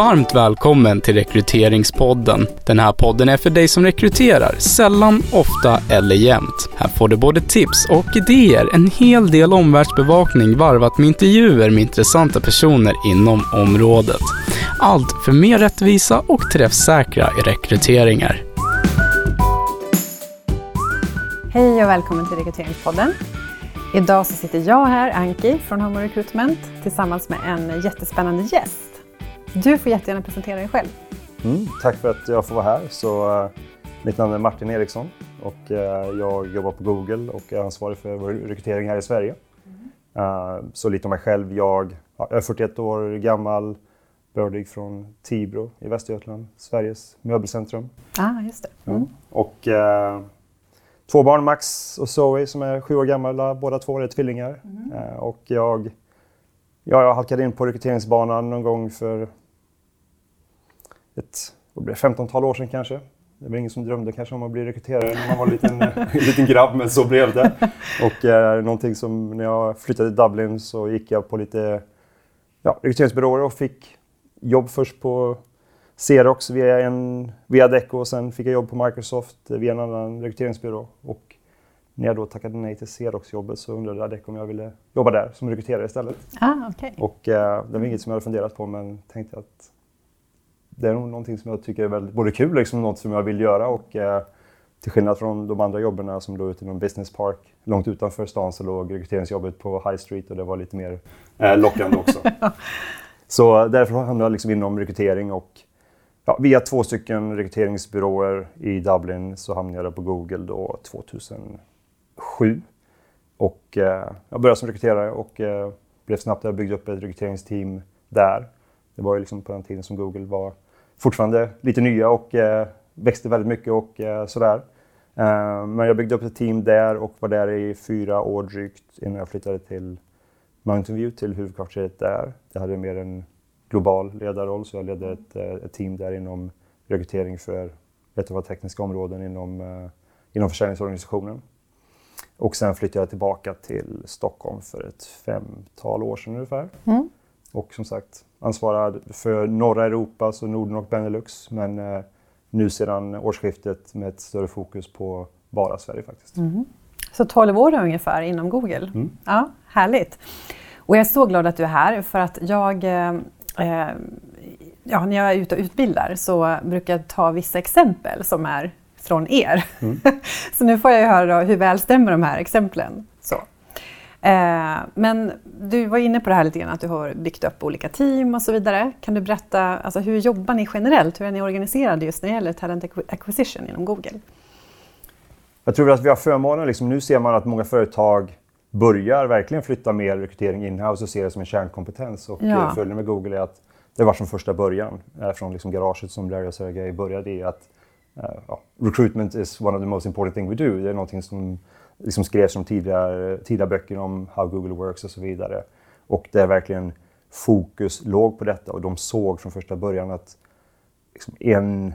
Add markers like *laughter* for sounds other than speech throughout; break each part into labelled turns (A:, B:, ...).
A: Varmt välkommen till Rekryteringspodden. Den här podden är för dig som rekryterar, sällan, ofta eller jämt. Här får du både tips och idéer, en hel del omvärldsbevakning varvat med intervjuer med intressanta personer inom området. Allt för mer rättvisa och träffsäkra rekryteringar.
B: Hej och välkommen till Rekryteringspodden. Idag så sitter jag här, Anki från Homo Recruitment, tillsammans med en jättespännande gäst. Du får jättegärna presentera dig själv.
C: Mm, tack för att jag får vara här. Så, uh, mitt namn är Martin Eriksson och uh, jag jobbar på Google och är ansvarig för vår rekrytering här i Sverige. Mm. Uh, så lite om mig själv. Jag, jag är 41 år gammal, bördig från Tibro i Västergötland, Sveriges möbelcentrum.
B: Ah, just det. Mm.
C: Och två barn, Max och Zoe, som är sju år gamla. Båda två är tvillingar. Mm. och jag, ja, jag halkade in på rekryteringsbanan någon gång för ett 15-tal år sedan kanske. Det var ingen som drömde kanske om att bli rekryterare när man var en liten, *laughs* liten grabb, men så blev det. Och eh, någonting som när jag flyttade till Dublin så gick jag på lite ja, rekryteringsbyråer och fick jobb först på Xerox via, en, via Deco och sen fick jag jobb på Microsoft via en annan rekryteringsbyrå. Och när jag då tackade nej till Xerox-jobbet så undrade Adecco om jag ville jobba där som rekryterare istället.
B: Ah, okay.
C: Och eh, det var inget som jag hade funderat på men tänkte att det är nog någonting som jag tycker är väldigt både kul, liksom något som jag vill göra och eh, till skillnad från de andra jobben som låg ute i någon business park långt utanför stan så låg rekryteringsjobbet på High Street och det var lite mer eh, lockande också. *laughs* så därför hamnade jag liksom inom rekrytering och ja, via två stycken rekryteringsbyråer i Dublin så hamnade jag på Google då 2007. Och eh, jag började som rekryterare och eh, blev snabbt, jag byggde upp ett rekryteringsteam där. Det var ju liksom på den tiden som Google var fortfarande lite nya och eh, växte väldigt mycket och eh, sådär. Eh, men jag byggde upp ett team där och var där i fyra år drygt innan jag flyttade till Mountain View, till huvudkvarteret där. Jag hade mer en global ledarroll så jag ledde ett, eh, ett team där inom rekrytering för ett av tekniska områden inom, inom försäljningsorganisationen. Och sen flyttade jag tillbaka till Stockholm för ett femtal år sedan ungefär. Mm. Och som sagt ansvarad för norra Europa, så Norden och Benelux. Men eh, nu sedan årsskiftet med ett större fokus på bara Sverige faktiskt.
B: Mm. Så 12 år ungefär inom Google. Mm. Ja, härligt. Och jag är så glad att du är här för att jag eh, eh ja, när jag är ute och utbildar så brukar jag ta vissa exempel som är från er. Mm. *laughs* så nu får jag höra hur väl stämmer de här exemplen. Så. Eh, men du var inne på det här lite grann att du har byggt upp olika team och så vidare. Kan du berätta, alltså, hur jobbar ni generellt? Hur är ni organiserade just när det gäller talent acquisition inom Google?
C: Jag tror att vi har förmånen, liksom, nu ser man att många företag börjar verkligen flytta mer rekrytering inhouse och ser det som en kärnkompetens. Och ja. Eh, följden med Google är att det var från första början, eh, från liksom garaget som Larry och Sergej började i, att uh, recruitment is one of the most important thing we do. Det är någonting som liksom skrevs om tidiga, tidiga böcker om how Google works och så vidare. Och det är verkligen fokus låg på detta och de såg från första början att liksom en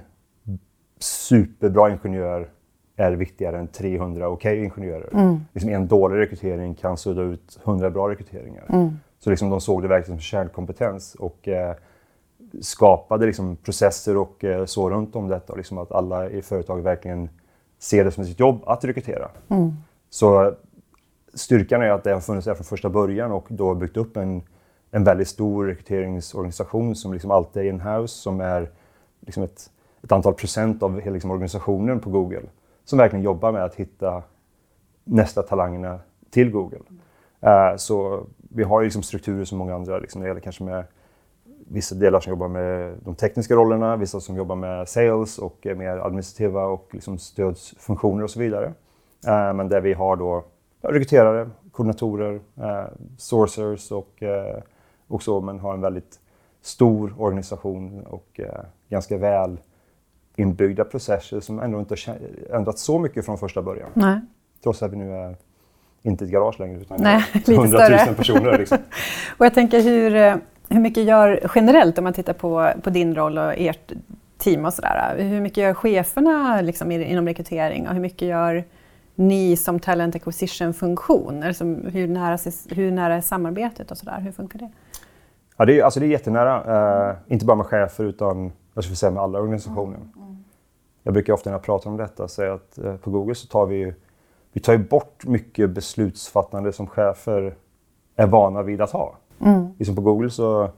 C: superbra ingenjör är viktigare än 300 okej okay ingenjörer. Mm. Liksom en dålig rekrytering kan sudda ut 100 bra rekryteringar. Mm. Så liksom de såg det verkligen som kärnkompetens och eh, skapade liksom processer och eh, så runt om detta. Och liksom att alla i företaget verkligen ser det som sitt jobb att rekrytera. Mm. Så styrkan är att det har funnits där från första början och då byggt upp en, en väldigt stor rekryteringsorganisation som liksom alltid är in-house, som är liksom ett, ett antal procent av hela liksom organisationen på Google. Som verkligen jobbar med att hitta nästa talangerna till Google. Uh, så vi har ju liksom strukturer som många andra, liksom, det gäller kanske med vissa delar som jobbar med de tekniska rollerna, vissa som jobbar med sales och mer administrativa och liksom stödsfunktioner och så vidare. Eh, men där vi har då rekryterare, koordinatorer, eh, sourcers och, eh, och så, men har en väldigt stor organisation och ganska väl inbyggda processer som ändå inte har ändrats så mycket från första början.
B: Nej.
C: Trots att vi nu är inte ett garage längre utan
B: Nej, *laughs*
C: hundratusen personer. Liksom. *laughs*
B: och jag tänker hur, hur mycket gör generellt om man tittar på, på din roll och ert team och sådär. Hur mycket gör cheferna liksom, inom rekrytering och hur mycket gör ni som talent acquisition-funktion? Alltså, hur, nära, hur nära är samarbetet och sådär? Hur funkar det?
C: Ja, det är, alltså det är jättenära. Uh, inte bara med chefer utan jag skulle säga med alla organisationer. Mm. Mm. Jag brukar ofta när jag pratar om detta säga att uh, på Google så tar vi, vi tar bort mycket beslutsfattande som chefer är vana vid att ha. Mm. Liksom på Google så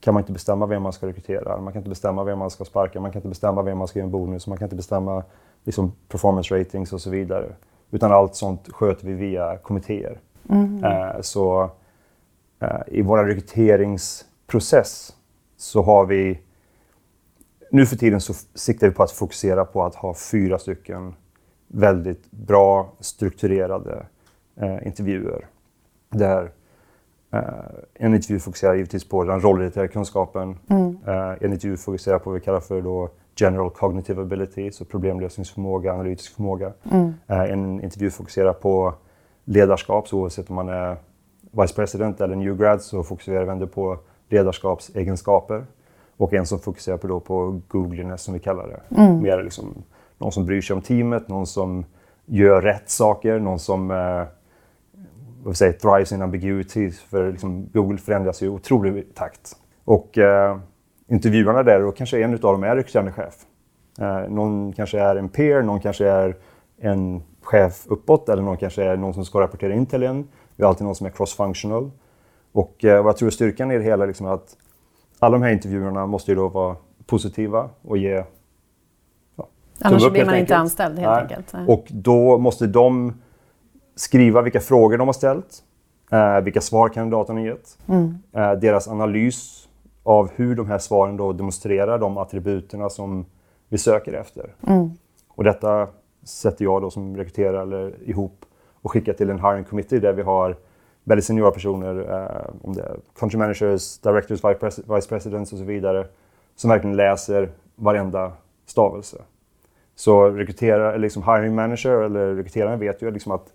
C: kan man inte bestämma vem man ska rekrytera, man kan inte bestämma vem man ska sparka, man kan inte bestämma vem man ska ge en bonus, man kan inte bestämma liksom, performance ratings och så vidare. Utan allt sånt sköter vi via kommittéer. Mm. Uh, så uh, i vår rekryteringsprocess så har vi nu för tiden så siktar vi på att fokusera på att ha fyra stycken väldigt bra strukturerade uh, intervjuer. Där en intervju fokuserar givetvis på den rollrelaterade kunskapen. Mm. en intervju fokuserar på vad vi kallar för då general cognitive ability, så problemlösningsförmåga, analytisk förmåga. Mm. en intervju fokuserar på ledarskap, så oavsett om man är vice president eller new grad så fokuserar vi ändå på ledarskapsegenskaper. Och en som fokuserar på, då på googliness som vi kallar det. Mm. Mer liksom någon som bryr sig om teamet, någon som gör rätt saker, någon som eh, vad säger, thrives in ambiguity. För liksom, Google förändras i otrolig takt. Och eh, intervjuarna där, och kanske en av dem är rekryterande chef. Eh, någon kanske är en peer, någon kanske är en chef uppåt eller någon kanske är någon som ska rapportera in till en. Vi har alltid någon som är cross-functional. Och eh, vad jag tror är styrkan i det hela är liksom att alla de här intervjuerna måste ju då vara positiva och ge
B: ja, Annars blir man inte anställd helt Nej. enkelt.
C: Nej. Och då måste de skriva vilka frågor de har ställt, eh, vilka svar kandidaterna har gett, mm. deras analys av hur de här svaren då demonstrerar de attributerna som vi söker efter. Mm. Och detta sätter jag då som rekryterare ihop och skickar till en hiring committee där vi har väldigt seniora personer, eh, om det är country managers, directors, vice presidents och så vidare, som verkligen läser varenda stavelse. Så rekrytera, liksom hiring manager eller rekryteraren vet ju liksom att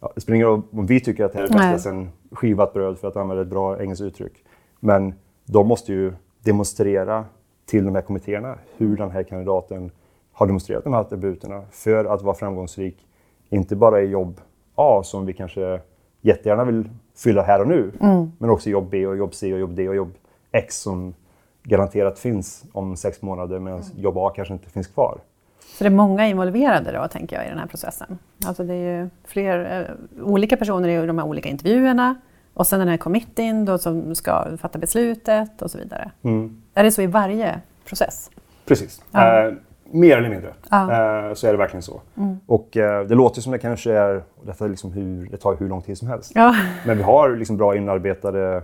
C: ja, det spelar ingen roll om vi tycker att det här är bästa sen skivat bröd för att använda ett bra engelskt uttryck. Men de måste ju demonstrera till de här kommittéerna hur den här kandidaten har demonstrerat de här attributerna för att vara framgångsrik, inte bara i jobb A som vi kanske jättegärna vill fylla här och nu, mm. men också jobb B och jobb C och jobb D och jobb X som garanterat finns om sex månader medan mm. jobb A kanske inte finns kvar.
B: Så det är många involverade då, tänker jag, i den här processen? Alltså det är ju fler eh, olika personer i de här olika intervjuerna och sen den här committén då som ska fatta beslutet och så vidare. Mm. Är det så i varje process?
C: Precis. Ja. Eh, Mer eller mindre ja. eh, så är det verkligen så. Mm. Och eh, det låter som det kanske är, detta är liksom hur, det tar hur lång tid som helst. Ja. Men vi har liksom bra inarbetade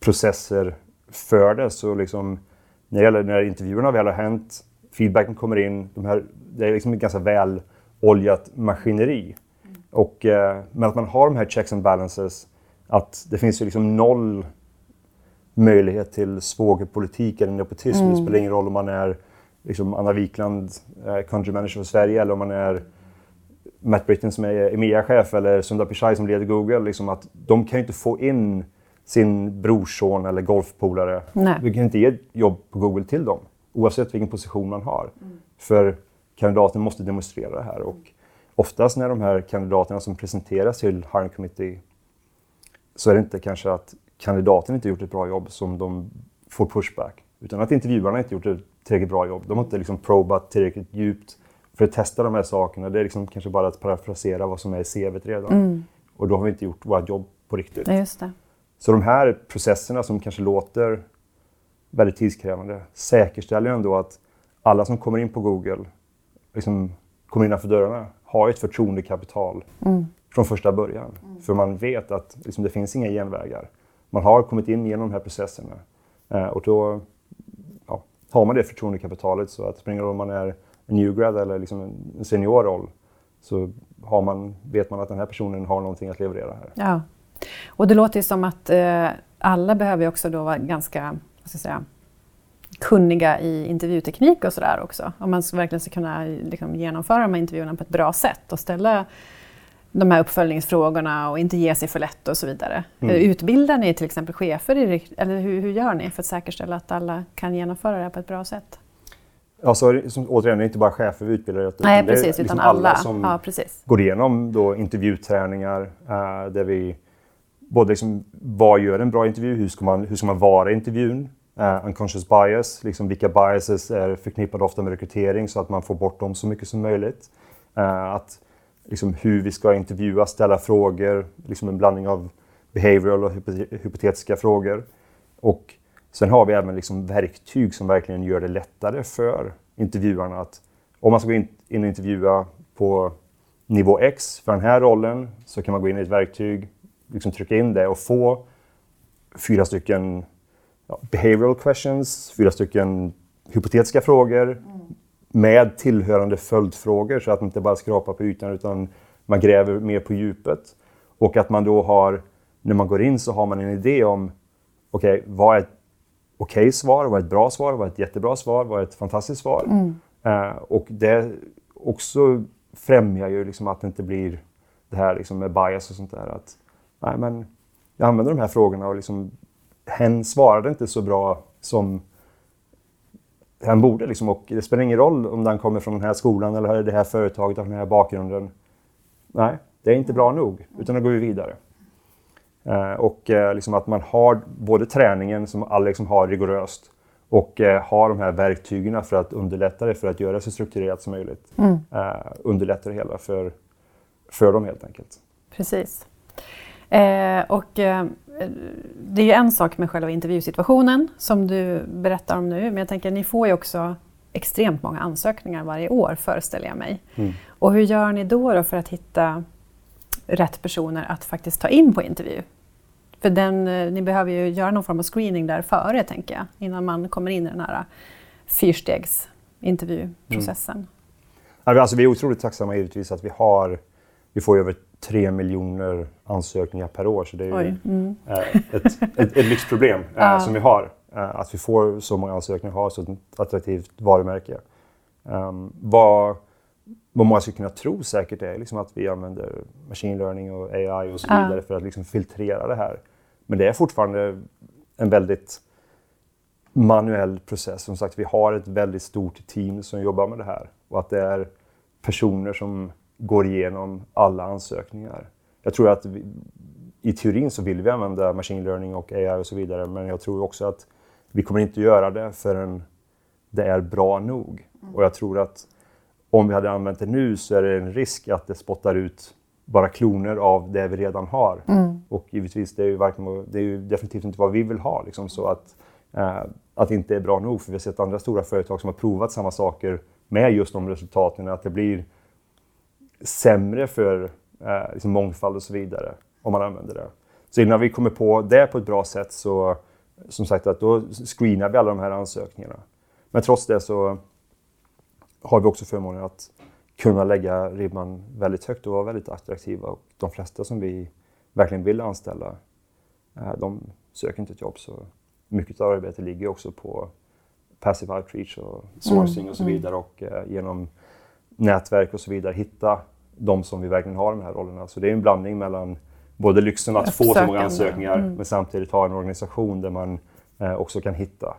C: processer för det. Så liksom, när, det gäller, när intervjuerna väl har hänt, feedbacken kommer in, de här, det är liksom ett ganska väl oljat maskineri. Mm. Och, eh, men att man har de här checks and balances, att det finns ju liksom noll möjlighet till svågerpolitik eller nepotism. Mm. Det spelar ingen roll om man är liksom Anna Wikland, eh, country manager för Sverige, eller om man är Matt Britton som är EMEA-chef eller Sundar Pichai som leder Google. Liksom att de kan ju inte få in sin brorson eller golfpolare. Vi kan inte ge jobb på Google till dem, oavsett vilken position man har. Mm. För kandidaten måste demonstrera det här. Och oftast när de här kandidaterna som presenteras till hiring committee så är det inte kanske att kandidaten inte gjort ett bra jobb som de får pushback. Utan att intervjuarna inte gjort ett tillräckligt bra jobb. De har inte liksom probat tillräckligt djupt för att testa de här sakerna. Det är liksom kanske bara att parafrasera vad som är i CVt redan. Mm. Och då har vi inte gjort vårt jobb på riktigt.
B: Just det.
C: Så de här processerna som kanske låter väldigt tidskrävande säkerställer ju ändå att alla som kommer in på Google, liksom kommer innanför dörrarna, har ett förtroendekapital mm. Från första början. Mm. För man vet att liksom, det finns inga genvägar. Man har kommit in genom de här processerna. Eh, och då har man det förtroendekapitalet så att roll om man är en new grad eller liksom en seniorroll så har man, vet man att den här personen har någonting att leverera här.
B: Ja. Och det låter ju som att eh, alla behöver också då vara ganska vad ska jag säga, kunniga i intervjuteknik och sådär också. Om man verkligen ska kunna liksom, genomföra de här intervjuerna på ett bra sätt och ställa de här uppföljningsfrågorna och inte ge sig för lätt och så vidare. Mm. Utbildar ni till exempel chefer, i, eller hur, hur, gör ni för att säkerställa att alla kan genomföra det här på ett bra sätt?
C: Alltså, som, återigen, det är inte bara chefer vi utbildar,
B: utan Nej, precis, det är liksom utan alla, alla som ja,
C: går igenom då intervjuträningar uh, där vi både liksom, vad gör en bra intervju? Hur ska man, hur ska man vara i intervjun? Uh, unconscious bias, liksom vilka biases är förknippade ofta med rekrytering så att man får bort dem så mycket som möjligt. Uh, att, liksom, hur vi ska intervjua, ställa frågor, liksom en blandning av behavioral och hypotetiska frågor. Och sen har vi även liksom verktyg som verkligen gör det lättare för intervjuarna att om man ska gå in, och intervjua på nivå X för den här rollen så kan man gå in i ett verktyg, liksom trycka in det och få fyra stycken ja, behavioral questions, fyra stycken hypotetiska frågor mm med tillhörande följdfrågor så att man inte bara skrapar på ytan utan man gräver mer på djupet. Och att man då har, när man går in så har man en idé om okej, okay, vad är ett okej okay svar, vad är ett bra svar, vad är ett jättebra svar, vad är ett fantastiskt svar? Mm. Uh, och det också främjar ju liksom att det inte blir det här liksom med bias och sånt där. Att, nej, men jag använder de här frågorna och liksom, hen svarade inte så bra som hen borde. Liksom, och det spelar ingen roll om den kommer från den här skolan eller det här företaget av den här bakgrunden. Nej, det är inte bra nog, utan då går vi vidare. Eh, och eh, liksom att man har både träningen som alla liksom har rigoröst och eh, har de här verktygen för att underlätta det, för att göra det så strukturerat som möjligt. Mm. Eh, underlätta det hela för, för dem helt enkelt.
B: Precis. Eh, och eh, det är ju en sak med själva intervjusituationen som du berättar om nu, men jag tänker ni får ju också extremt många ansökningar varje år föreställer jag mig. Mm. Och hur gör ni då, då för att hitta rätt personer att faktiskt ta in på intervju? För den, eh, ni behöver ju göra någon form av screening där före, tänker jag, innan man kommer in i den här fyrstegsintervjuprocessen. Mm.
C: Alltså, vi är otroligt tacksamma givetvis att vi har, vi får över tre miljoner ansökningar per år. Så det är ju mm. ett, ett, ett, ett lyxproblem eh, *laughs* ja. som vi har. Eh, att vi får så många ansökningar och har så ett attraktivt varumärke. Um, vad, vad många skulle kunna tro säkert är liksom att vi använder machine learning och AI och så vidare ja. för att liksom filtrera det här. Men det är fortfarande en väldigt manuell process. Som sagt, vi har ett väldigt stort team som jobbar med det här och att det är personer som går igenom alla ansökningar. Jag tror att vi, i teorin så vill vi använda machine learning och AI och så vidare, men jag tror också att vi kommer inte göra det förrän det är bra nog. Mm. Och jag tror att om vi hade använt det nu så är det en risk att det spottar ut bara kloner av det vi redan har. Mm. Och givetvis, det är, ju varken, det är ju definitivt inte vad vi vill ha. Liksom, så att, eh, att det inte är bra nog. För vi har sett andra stora företag som har provat samma saker med just de resultaten. Att det blir sämre för eh, liksom mångfald och så vidare om man använder det. Så innan vi kommer på det på ett bra sätt så som sagt att då screenar vi alla de här ansökningarna. Men trots det så har vi också förmånen att kunna lägga ribban väldigt högt och vara väldigt attraktiva. Och de flesta som vi verkligen vill anställa, eh, de söker inte ett jobb. Så mycket av arbetet ligger också på passive outreach och sourcing mm, och så mm. vidare och eh, genom nätverk och så vidare hitta de som vi verkligen har i de här rollerna. Så det är en blandning mellan både lyxen att få så många ansökningar mm. men samtidigt ha en organisation där man eh, också kan hitta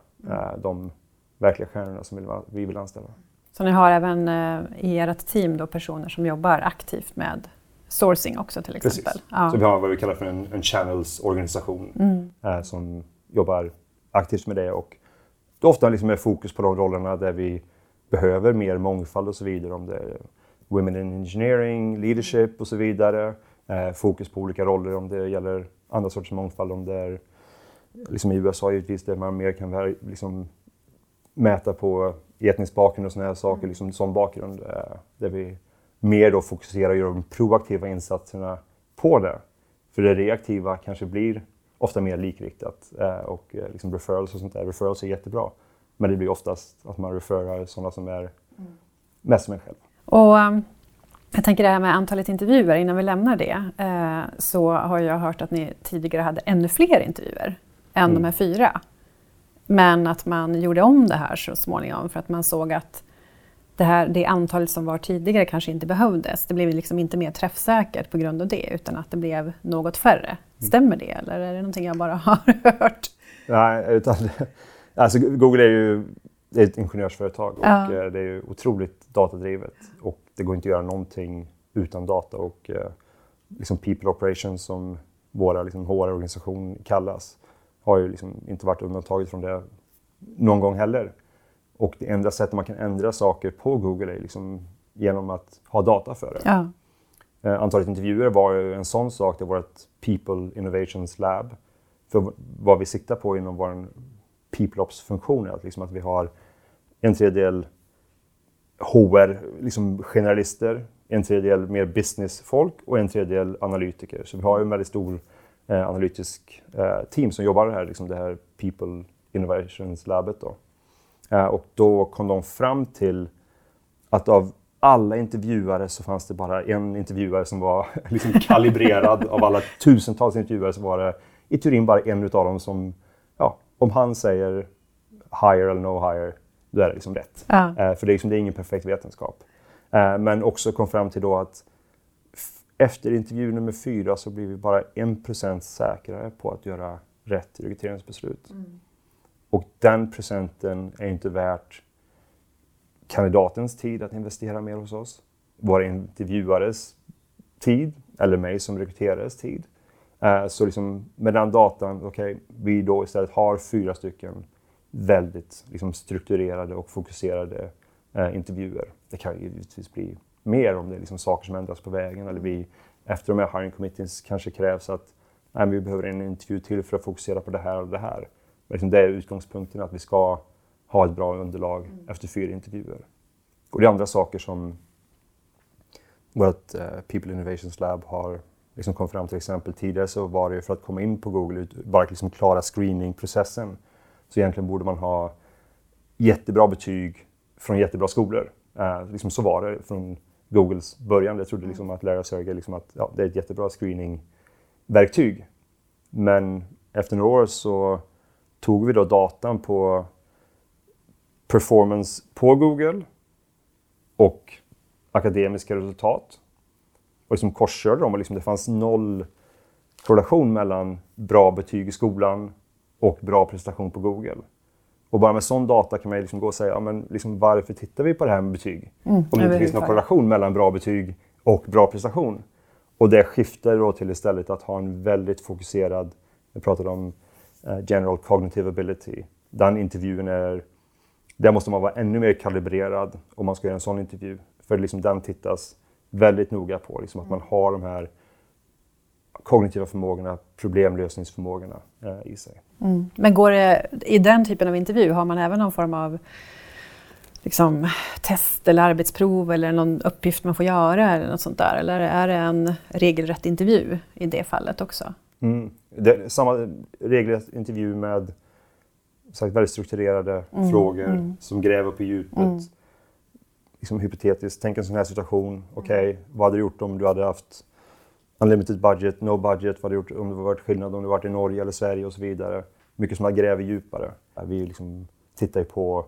C: de verkliga stjärnorna som vi vill anställa.
B: Så ni har även eh, i ert team då personer som jobbar aktivt med sourcing också till exempel?
C: Precis. Ja. Så vi har vad vi kallar för en, en channels-organisation mm. eh, som jobbar aktivt med det och det ofta liksom är fokus på de rollerna där vi behöver mer mångfald och så vidare. Om det är Women in Engineering, Leadership och så vidare. Eh, fokus på olika roller om det gäller andra sorters mångfald. Om det är liksom i USA givetvis där man mer kan liksom, mäta på etnisk bakgrund och sådana här saker, mm. liksom sån bakgrund. Eh, där vi mer då fokuserar och gör de proaktiva insatserna på det. För det reaktiva kanske blir ofta mer likriktat eh, och eh, liksom referrals och sånt där. Referrals är jättebra. Men det blir oftast att man referrar sådana som är mm. mest som en själv.
B: Och, um, jag tänker det här med antalet intervjuer, innan vi lämnar det, eh, så har jag hört att ni tidigare hade ännu fler intervjuer än mm. de här fyra. Men att man gjorde om det här så småningom för att man såg att det, här, det antalet som var tidigare kanske inte behövdes. Det blev liksom inte mer träffsäkert på grund av det utan att det blev något färre. Mm. Stämmer det eller är det någonting jag bara *laughs* har hört?
C: Nej, utan alltså Google är ju är ett ingenjörsföretag och ja. Eh, det är otroligt datadrivet och det går inte att göra någonting utan data och eh, liksom people operations som våra liksom, HR-organisation kallas, har ju liksom inte varit undantaget från det någon gång heller. Och det enda sättet man kan ändra saker på Google är liksom genom att ha data för det.
B: Ja.
C: Eh, antalet intervjuer var ju en sån sak. Det var ett People Innovations Lab. För vad vi siktar på inom vår piploppsfunktioner. att, liksom att vi har en tredjedel HR, liksom generalister, en tredjedel mer businessfolk och en tredjedel analytiker. Så vi har ju en väldigt stor eh, analytisk eh, team som jobbar här, liksom det här People Innovations Labet. Då. Eh, och då kom de fram till att av alla intervjuare så fanns det bara en intervjuare som var *laughs* liksom kalibrerad. av alla tusentals intervjuare så var det i teorin bara en utav dem som, om han säger higher eller no higher, då är det liksom rätt. Ja. Eh, för det är, liksom, det är ingen perfekt vetenskap. Eh, men också kom fram till då att efter intervju nummer fyra så blir vi bara en procent säkrare på att göra rätt rekryteringsbeslut. Mm. Och den procenten är inte värt kandidatens tid att investera mer hos oss, våra intervjuares tid eller mig som rekryterares tid. Uh, så liksom med den datan, okay, vi då istället har fyra stycken väldigt liksom, strukturerade och fokuserade uh, intervjuer. Det kan givetvis bli mer om det är liksom saker som ändras på vägen eller vi efter de här hiring committees kanske krävs att nej, vi behöver en intervju till för att fokusera på det här och det här. Men liksom det är utgångspunkten att vi ska ha ett bra underlag mm. efter fyra intervjuer. Och det är andra saker som vårt uh, People Innovations Lab har liksom kommit fram till. exempel tidigare så var det för att komma in på Google, bara liksom klara screeningprocessen. Så egentligen borde man ha jättebra betyg från jättebra skolor. Uh, liksom så var det från Googles början. Jag trodde liksom att lära sig liksom att ja, det är ett jättebra screeningverktyg. Men efter några år så tog vi då datan på performance på Google och akademiska resultat och liksom korskörde dem och liksom det fanns noll korrelation mellan bra betyg i skolan och bra prestation på Google. Och bara med sån data kan man liksom gå och säga, ja, men liksom, varför tittar vi på det här med betyg? Mm, Om det inte finns någon korrelation mellan bra betyg och bra prestation. Och det skiftar då till istället att ha en väldigt fokuserad, jag pratade om uh, general cognitive ability. Den intervjun är där måste man vara ännu mer kalibrerad om man ska göra en sån intervju. För liksom den tittas väldigt noga på, liksom att man mm. har de här kognitiva förmågorna, problemlösningsförmågorna eh, i sig.
B: Mm. Men går det, i den typen av intervju, har man även någon form av liksom, test eller arbetsprov eller någon uppgift man får göra eller något sånt där? Eller är det en regelrätt intervju i det fallet också?
C: Mm. Det, samma regelrätt intervju med sagt, väldigt strukturerade mm, frågor mm. som gräver på djupet. Mm. Liksom hypotetiskt, tänk en sån här situation. Okej, okay, vad hade du gjort om du hade haft unlimited budget, no budget? Vad hade du gjort om det varit skillnad om du varit i Norge eller Sverige och så vidare. Mycket som man gräver djupare. Vi liksom tittar ju på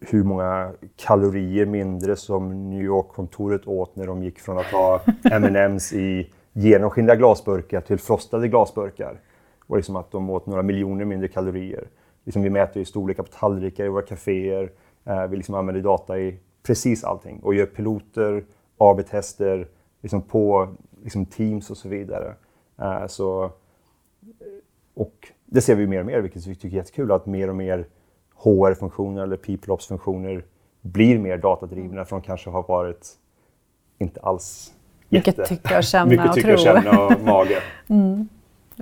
C: hur många kalorier mindre som New York-kontoret åt när de gick från att ha *laughs* M&M's i genomskinliga glasburkar till frostade glasburkar. Och liksom att de åt några miljoner mindre kalorier liksom, vi mäter ju storlekar på tallrikar i våra kaféer. Eh, vi liksom använder data i precis allting och gör piloter, AB-tester liksom på liksom Teams och så vidare. Eh, så, och det ser vi mer och mer, vilket vi tycker är jättekul, att mer och mer HR-funktioner eller PeopleOps-funktioner blir mer datadrivna från kanske har varit inte alls
B: jätte... Mycket tycka och känna *laughs*
C: mycket tycka och,
B: och
C: känna och mage. *laughs* mm.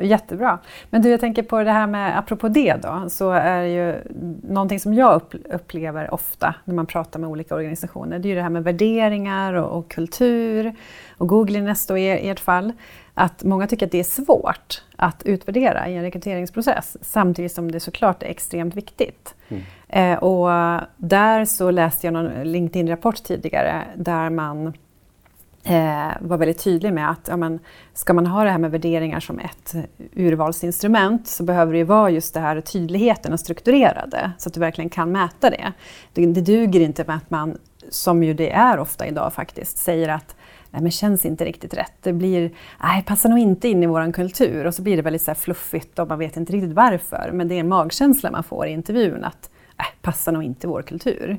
B: Jättebra. Men du, jag tänker på det här med, apropå det då, så är ju någonting som jag upplever ofta när man pratar med olika organisationer, det är ju det här med värderingar och, och kultur och Google Nest och i ert fall, att många tycker att det är svårt att utvärdera i en rekryteringsprocess, samtidigt som det såklart är extremt viktigt. Mm. Eh, och där så läste jag någon LinkedIn-rapport tidigare där man eh, var väldigt tydlig med att ja, men, ska man ha det här med värderingar som ett urvalsinstrument så behöver det ju vara just det här tydligheten och strukturerade så att du verkligen kan mäta det. Det, det duger inte med att man, som ju det är ofta idag faktiskt, säger att nej men känns inte riktigt rätt. Det blir, nej passar nog inte in i vår kultur och så blir det väldigt så fluffigt och man vet inte riktigt varför. Men det är en magkänsla man får i intervjun att nej, passar nog inte vår kultur.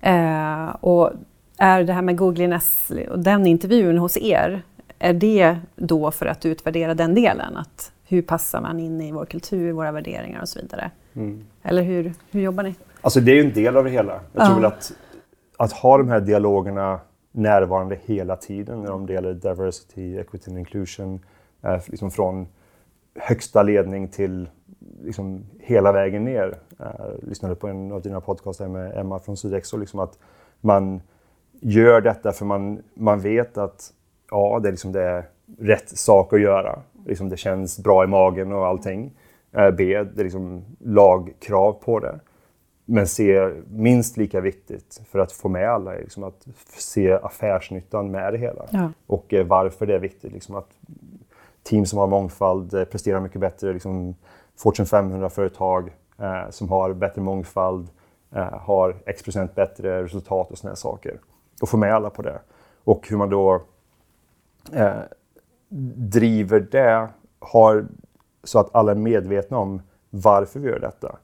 B: Eh, och är det här med googliness och den intervjun hos er är det då för att utvärdera den delen? Att hur passar man in i vår kultur, våra värderingar och så vidare? Mm. Eller hur, hur jobbar ni?
C: Alltså det är ju en del av det hela. Jag tror väl att, att ha de här dialogerna närvarande hela tiden när de delar diversity, equity and inclusion, eh, liksom från högsta ledning till liksom hela vägen ner. Jag eh, lyssnade på en av dina podcaster med Emma från Sydexo, liksom att man gör detta för man, man vet att ja, det, är liksom det är rätt sak att göra. Liksom det känns bra i magen och allting. Eh, B, det är liksom lagkrav på det. Men C, minst lika viktigt för att få med alla, är liksom att se affärsnyttan med det hela. Ja. Och eh, varför det är viktigt. Liksom att team som har mångfald eh, presterar mycket bättre. Liksom Fortune 500-företag eh, som har bättre mångfald eh, har X procent bättre resultat och sådana saker. Och få med alla på det. Och hur man då eh, driver det har, så att alla är medvetna om varför vi gör detta.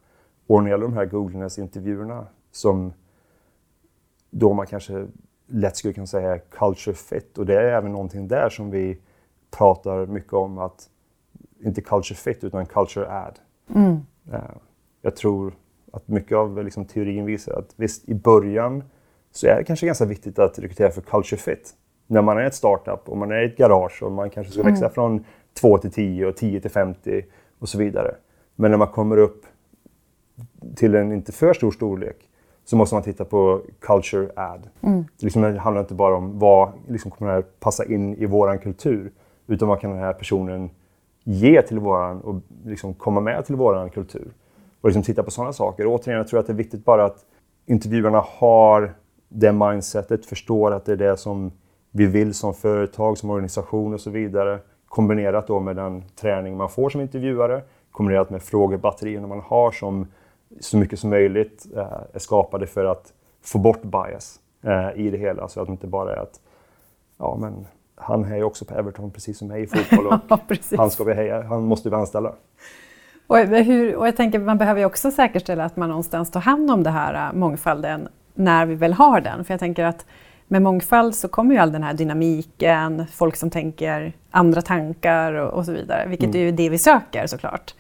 C: Och när det gäller de här Googleness-intervjuerna som då man kanske lätt skulle kunna säga culture fit och det är även någonting där som vi pratar mycket om att inte culture fit utan culture add. Mm. Uh, jag tror att mycket av liksom, teorin visar att visst i början så är det kanske ganska viktigt att rekrytera för culture fit. När man är ett startup och man är ett garage och man kanske ska växa mm. från 2 till 10 och 10 till 50 och så vidare. Men när man kommer upp till en inte för stor storlek så måste man titta på culture add. Mm. Liksom, det handlar inte bara om vad liksom, kommer att passa in i våran kultur utan vad kan den här personen ge till våran och liksom komma med till våran kultur. Och liksom titta på sådana saker. Och återigen, jag tror att det är viktigt bara att intervjuarna har det mindsetet, förstår att det är det som vi vill som företag, som organisation och så vidare. Kombinerat då med den träning man får som intervjuare, kombinerat med frågebatterierna man har som så mycket som möjligt eh, är skapade för att få bort bias eh, i det hela. Så att det inte bara är att ja, men han hejar också på Everton precis som mig i fotboll *laughs* och ja, han, ska vi heja, han måste vi anställa.
B: Och, hur, och jag tänker man behöver ju också säkerställa att man någonstans tar hand om det här äh, mångfalden när vi väl har den. För jag tänker att med mångfald så kommer ju all den här dynamiken, folk som tänker andra tankar och, och så vidare, vilket mm. är ju det vi söker såklart.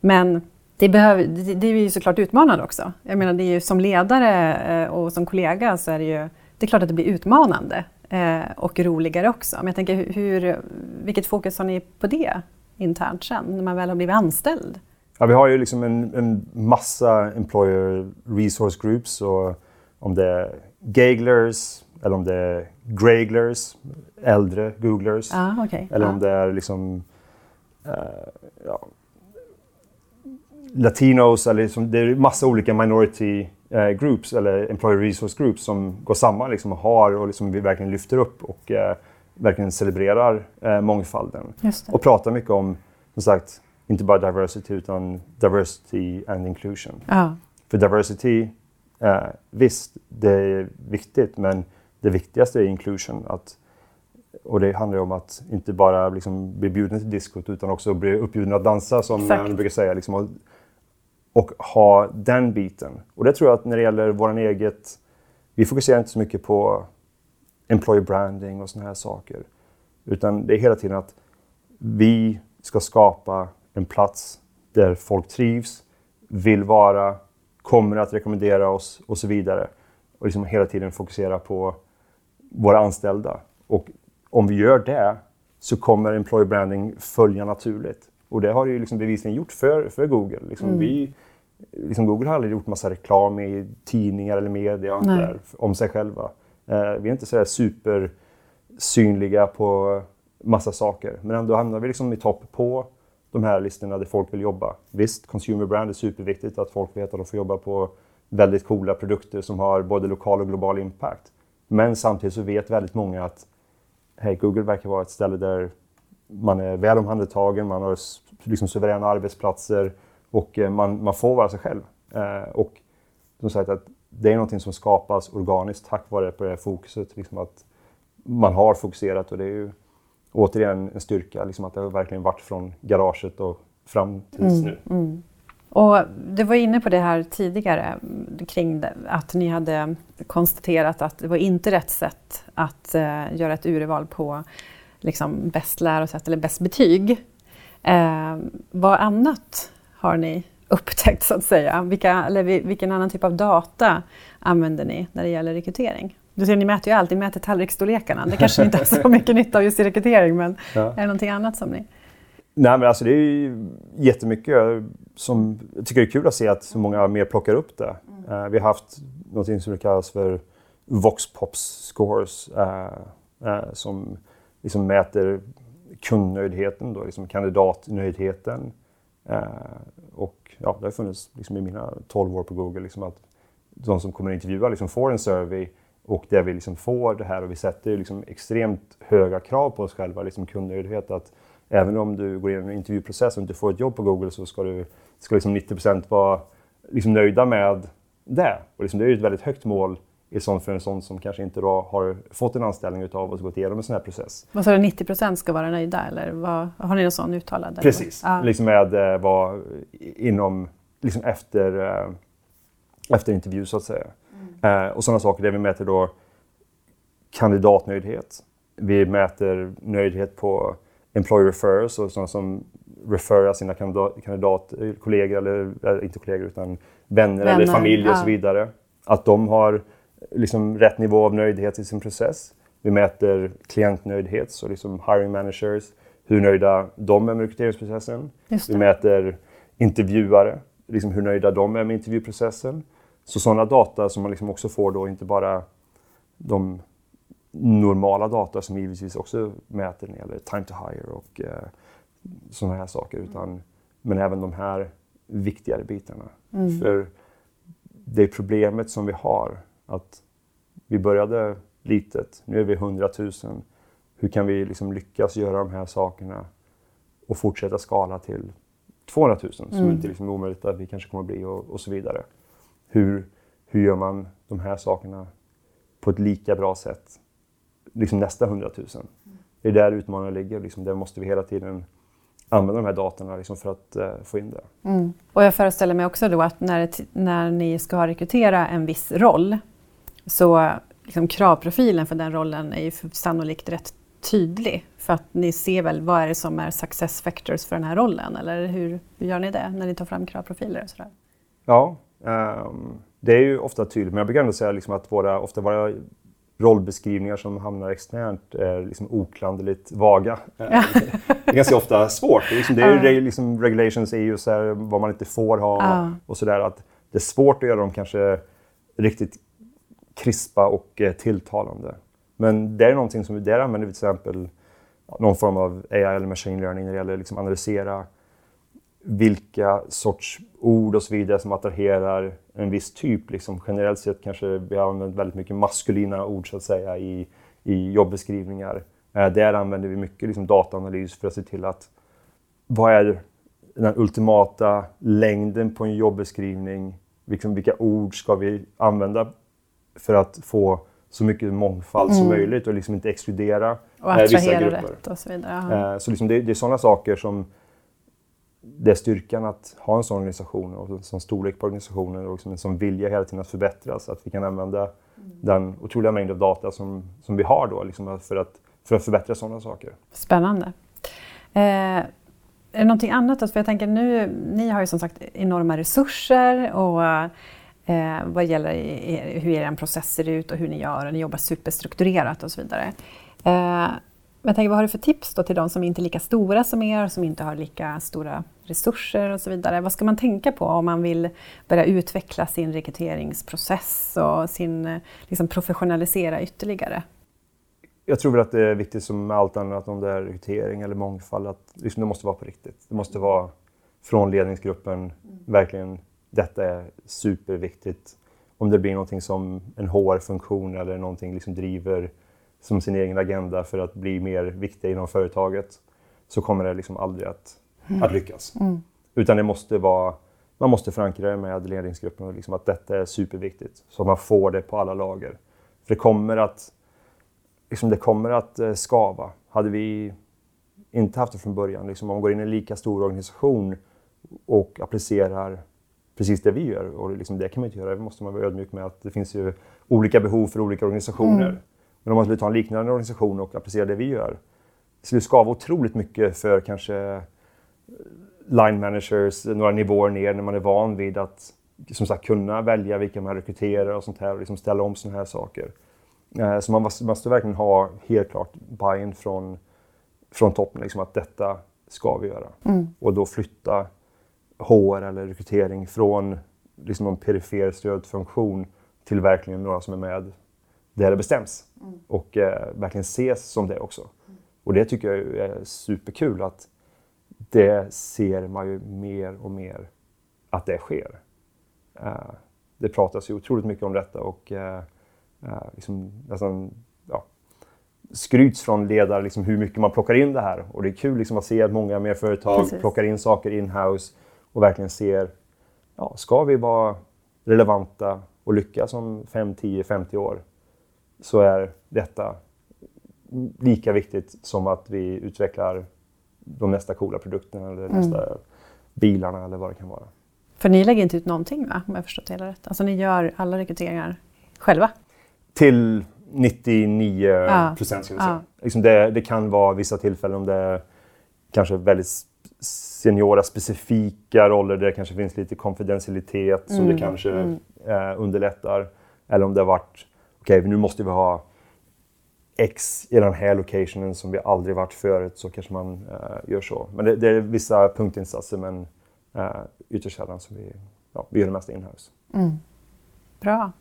B: Men det, behöver, det, det är ju såklart utmanande också. Jag menar, det är ju som ledare äh, och som kollega så är det ju det är klart att det blir utmanande eh, och roligare också. Men jag tänker, hur, vilket fokus har ni på det internt sen, när man väl har blivit anställd?
C: Ja, vi har ju liksom en, en massa employer resource groups. Och om det är Gaglers eller om det är Graglers, äldre Googlers.
B: Ah, okay.
C: Eller
B: ah.
C: om det är liksom uh, ja, Latinos, eller liksom, det är massa olika minority eh, groups eller employer resource groups som går samman liksom, och har och liksom, vi verkligen lyfter upp och eh, verkligen celebrerar mångfalden. Och pratar mycket om, som sagt, inte bara diversity utan diversity and inclusion.
B: Ja.
C: För diversity, eh, visst, det är viktigt men det viktigaste är inclusion. Att, och det handlar om att inte bara liksom bli bjuden till diskot utan också bli uppbjuden att dansa som Exakt. man brukar säga. Liksom, och, och ha den biten. Och det tror jag att när det gäller våran eget, vi fokuserar inte så mycket på employer branding och sådana här saker. Utan det är hela tiden att vi ska skapa en plats där folk trivs, vill vara, kommer att rekommendera oss och så vidare. Och liksom hela tiden fokusera på våra anställda. Och om vi gör det så kommer employer branding följa naturligt. Och det har det ju liksom bevisligen gjort för, för Google. Liksom mm. vi, liksom Google har aldrig gjort massa reklam i tidningar eller media där, om sig själva. Eh, vi är inte så supersynliga på massa saker, men ändå hamnar vi liksom i topp på de här listorna där folk vill jobba. Visst, consumer brand är superviktigt, att folk vet att de får jobba på väldigt coola produkter som har både lokal och global impact. Men samtidigt så vet väldigt många att hey, Google verkar vara ett ställe där man är väl omhändertagen, man har liksom suveräna arbetsplatser och eh, man, man får vara sig själv. Eh, och som sagt att det är någonting som skapas organiskt tack vare på det här fokuset. Liksom att man har fokuserat och det är ju återigen en styrka liksom att det har verkligen varit från garaget och fram tills mm, nu.
B: Mm. Och du var inne på det här tidigare kring att ni hade konstaterat att det var inte rätt sätt att uh, göra ett urval på liksom bäst lärosäte eller bäst betyg. Eh, vad annat har ni upptäckt så att säga? Vilka, eller vilken annan typ av data använder ni när det gäller rekrytering? Du ser, ni mäter ju allt, ni mäter tallriksstorlekarna. Det kanske inte har så *laughs* mycket nytta av just i rekrytering, men ja. är det någonting annat som ni...
C: Nej, men alltså det är ju jättemycket som jag tycker är kul att se att så många mer plockar upp det. Mm. Uh, vi har haft något som kallas för Voxpops scores uh, uh, som liksom mäter kundnöjdheten, då, liksom kandidatnöjdheten. och ja, det har funnits liksom i mina 12 år på Google liksom att de som kommer att intervjua liksom får en survey och där vi liksom får det här och vi sätter liksom extremt höga krav på oss själva, liksom kundnöjdhet. Att även om du går igenom en intervjuprocess och inte får ett jobb på Google så ska, du, ska liksom 90% vara liksom nöjda med det. Och liksom det är ju ett väldigt högt mål i sånt för en sån som kanske inte har fått en anställning utav oss gått igenom en sån här process.
B: Vad sa du, 90% ska vara nöjda eller vad, har ni någon sån uttalad?
C: Precis, ja. liksom med eh, vad inom, liksom efter, eh, efter intervju så att säga. Eh, och sådana saker där vi mäter då kandidatnöjdhet. Vi mäter nöjdhet på employer referrals och sådana som referrar sina kandidat, kandidatkollegor, eller inte kollegor utan vänner, vänner eller familj och så vidare. Att de har liksom rätt nivå av nöjdhet i sin process. Vi mäter klientnöjdhet, så liksom hiring managers, hur nöjda de är med rekryteringsprocessen. Vi mäter intervjuare, liksom hur nöjda de är med intervjuprocessen. Så sådana data som man liksom också får då, inte bara de normala data som givetvis också mäter när det gäller time to hire och eh, sådana här saker. Utan, men även de här viktigare bitarna. Mm. För det problemet som vi har, att vi började litet, nu är vi 100 000. Hur kan vi liksom lyckas göra de här sakerna och fortsätta skala till 200 000 som mm. inte liksom är omöjligt att vi kanske kommer att bli och, och så vidare. Hur, hur gör man de här sakerna på ett lika bra sätt liksom nästa 100 000? Det är där utmaningen ligger. Liksom, där måste vi hela tiden använda de här datorna liksom, för att uh, få in det.
B: Mm. Och jag föreställer mig också då att när, när ni ska rekrytera en viss roll så liksom, kravprofilen för den rollen är ju sannolikt rätt tydlig. För att ni ser väl vad är det som är success factors för den här rollen? Eller hur, hur gör ni det när ni tar fram kravprofiler? Och sådär?
C: Ja, um, det är ju ofta tydligt. Men jag brukar ändå säga liksom att våra, ofta våra rollbeskrivningar som hamnar externt är liksom oklanderligt vaga. Ja. det är ganska ofta svårt. Det är, liksom, det är ju liksom regulations EU, så här, vad man inte får ha ja. och sådär. Det är svårt att göra dem kanske riktigt krispa och eh, tilltalande. Men det är någonting som där använder vi till exempel någon form av AI eller machine learning när det gäller att liksom analysera vilka sorts ord och så vidare som attraherar en viss typ. Liksom generellt sett kanske vi har använt väldigt mycket maskulina ord så att säga i, i jobbeskrivningar. Eh, där använder vi mycket liksom, dataanalys för att se till att vad är den ultimata längden på en jobbeskrivning? Liksom, vilka ord ska vi använda för att få så mycket mångfald mm. som möjligt och liksom inte exkludera
B: och eh, vissa grupper. rätt och så vidare.
C: Eh, så liksom det, det är sådana saker som det är styrkan att ha en sån organisation och en sån storlek på organisationen och liksom en sån vilja hela tiden att förbättras. Att vi kan använda mm. den otroliga mängd av data som, som vi har då liksom för, att, för att förbättra sådana saker.
B: Spännande. Eh, är det någonting annat? För jag tänker nu, ni har ju som sagt enorma resurser och eh, vad gäller hur er process ser ut och hur ni gör och ni jobbar superstrukturerat och så vidare. Eh, men tänker, vad har du för tips då till de som inte är lika stora som er, som inte har lika stora resurser och så vidare? Vad ska man tänka på om man vill börja utveckla sin rekryteringsprocess och sin, liksom professionalisera ytterligare?
C: Jag tror väl att det är viktigt som med allt annat, om det är rekrytering eller mångfald, att liksom det måste vara på riktigt. Det måste vara från ledningsgruppen, mm. verkligen, detta är superviktigt. Om det blir någonting som en HR-funktion eller någonting liksom driver som sin egen agenda för att bli mer viktiga inom företaget så kommer det liksom aldrig att, mm. att lyckas. Mm. Utan det måste vara, man måste förankra det med ledningsgruppen och liksom att detta är superviktigt så att man får det på alla lager. För det kommer att, liksom det kommer att eh, skava. Hade vi inte haft det från början, liksom om man går in i en lika stor organisation och applicerar precis det vi gör, och liksom det kan man inte göra, det måste man vara ödmjuk med att det finns ju olika behov för olika organisationer. Mm. Men om man skulle ta en liknande organisation och applicera det vi gör, skulle skava otroligt mycket för kanske line managers några nivåer ner när man är van vid att som sagt, kunna välja vilka man rekryterar och sånt här och liksom ställa om såna här saker. Eh, så man måste, verkligen ha helt klart buy-in från, från toppen, liksom att detta ska vi göra. Mm. Och då flytta HR eller rekrytering från liksom någon perifer stödfunktion till verkligen några som är med där det bestäms. Mm. Och eh, verkligen ses som det också. Mm. Och det tycker jag är superkul att det ser man ju mer och mer att det sker. Uh, det pratas ju otroligt mycket om detta och uh, uh, liksom nästan ja, skryts från ledare liksom hur mycket man plockar in det här. Och det är kul liksom att se att många mer företag Precis. plockar in saker in-house och verkligen ser, ja, ska vi vara relevanta och lyckas om 5, 10, 50 år så är detta lika viktigt som att vi utvecklar de nästa coola produkterna eller mm. nästa bilarna eller vad det kan vara.
B: För ni lägger inte ut någonting va, om jag förstått det hela rätt? Alltså ni gör alla rekryteringar själva?
C: Till 99 ja. procent skulle jag säga. Ja. Liksom det, det, kan vara vissa tillfällen om det är kanske väldigt seniora specifika roller där det kanske finns lite konfidentialitet mm. som det kanske mm. eh, underlättar. Eller om det har varit, okej okay, nu måste vi ha X i den här locationen som vi aldrig varit förut så kanske man uh, gör så. Men det, det, är vissa punktinsatser men uh, ytterst sällan som vi, ja, vi gör det mesta inhouse. Mm.
B: Bra.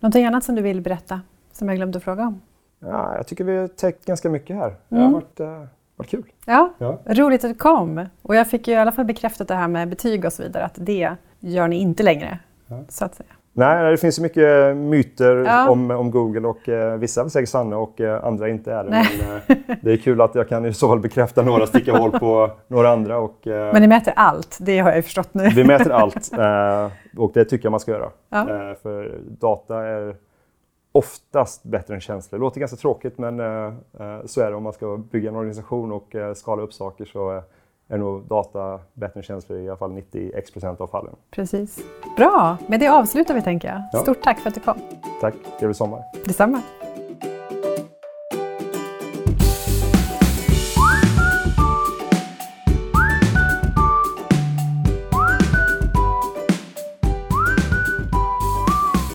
B: Någonting annat som du vill berätta som jag glömde fråga om?
C: Ja, jag tycker vi har täckt ganska mycket här. Det har mm. varit, uh, varit kul.
B: Ja, ja, roligt att du kom. Och jag fick ju i alla fall bekräftat det här med betyg och så vidare att det gör ni inte längre. Ja. Så att säga.
C: Nej, det finns ju mycket myter ja. om, om Google och eh, vissa är säkert sanna och eh, andra inte är det. Men, eh, det är kul att jag kan i så fall bekräfta några, sticka hål på några andra. Och,
B: eh, men ni mäter allt, det har jag ju förstått nu.
C: Vi mäter allt eh, och det tycker jag man ska göra. Ja. Eh, för data är oftast bättre än känslor. Det låter ganska tråkigt men så är det om man ska bygga en organisation och skala upp saker så är nog data bättre än känslor i alla fall 90x procent av fallen.
B: Precis. Bra, med det avslutar vi tänker jag. Ja. Stort tack för att du kom.
C: Tack, trevlig sommar.
B: Detsamma.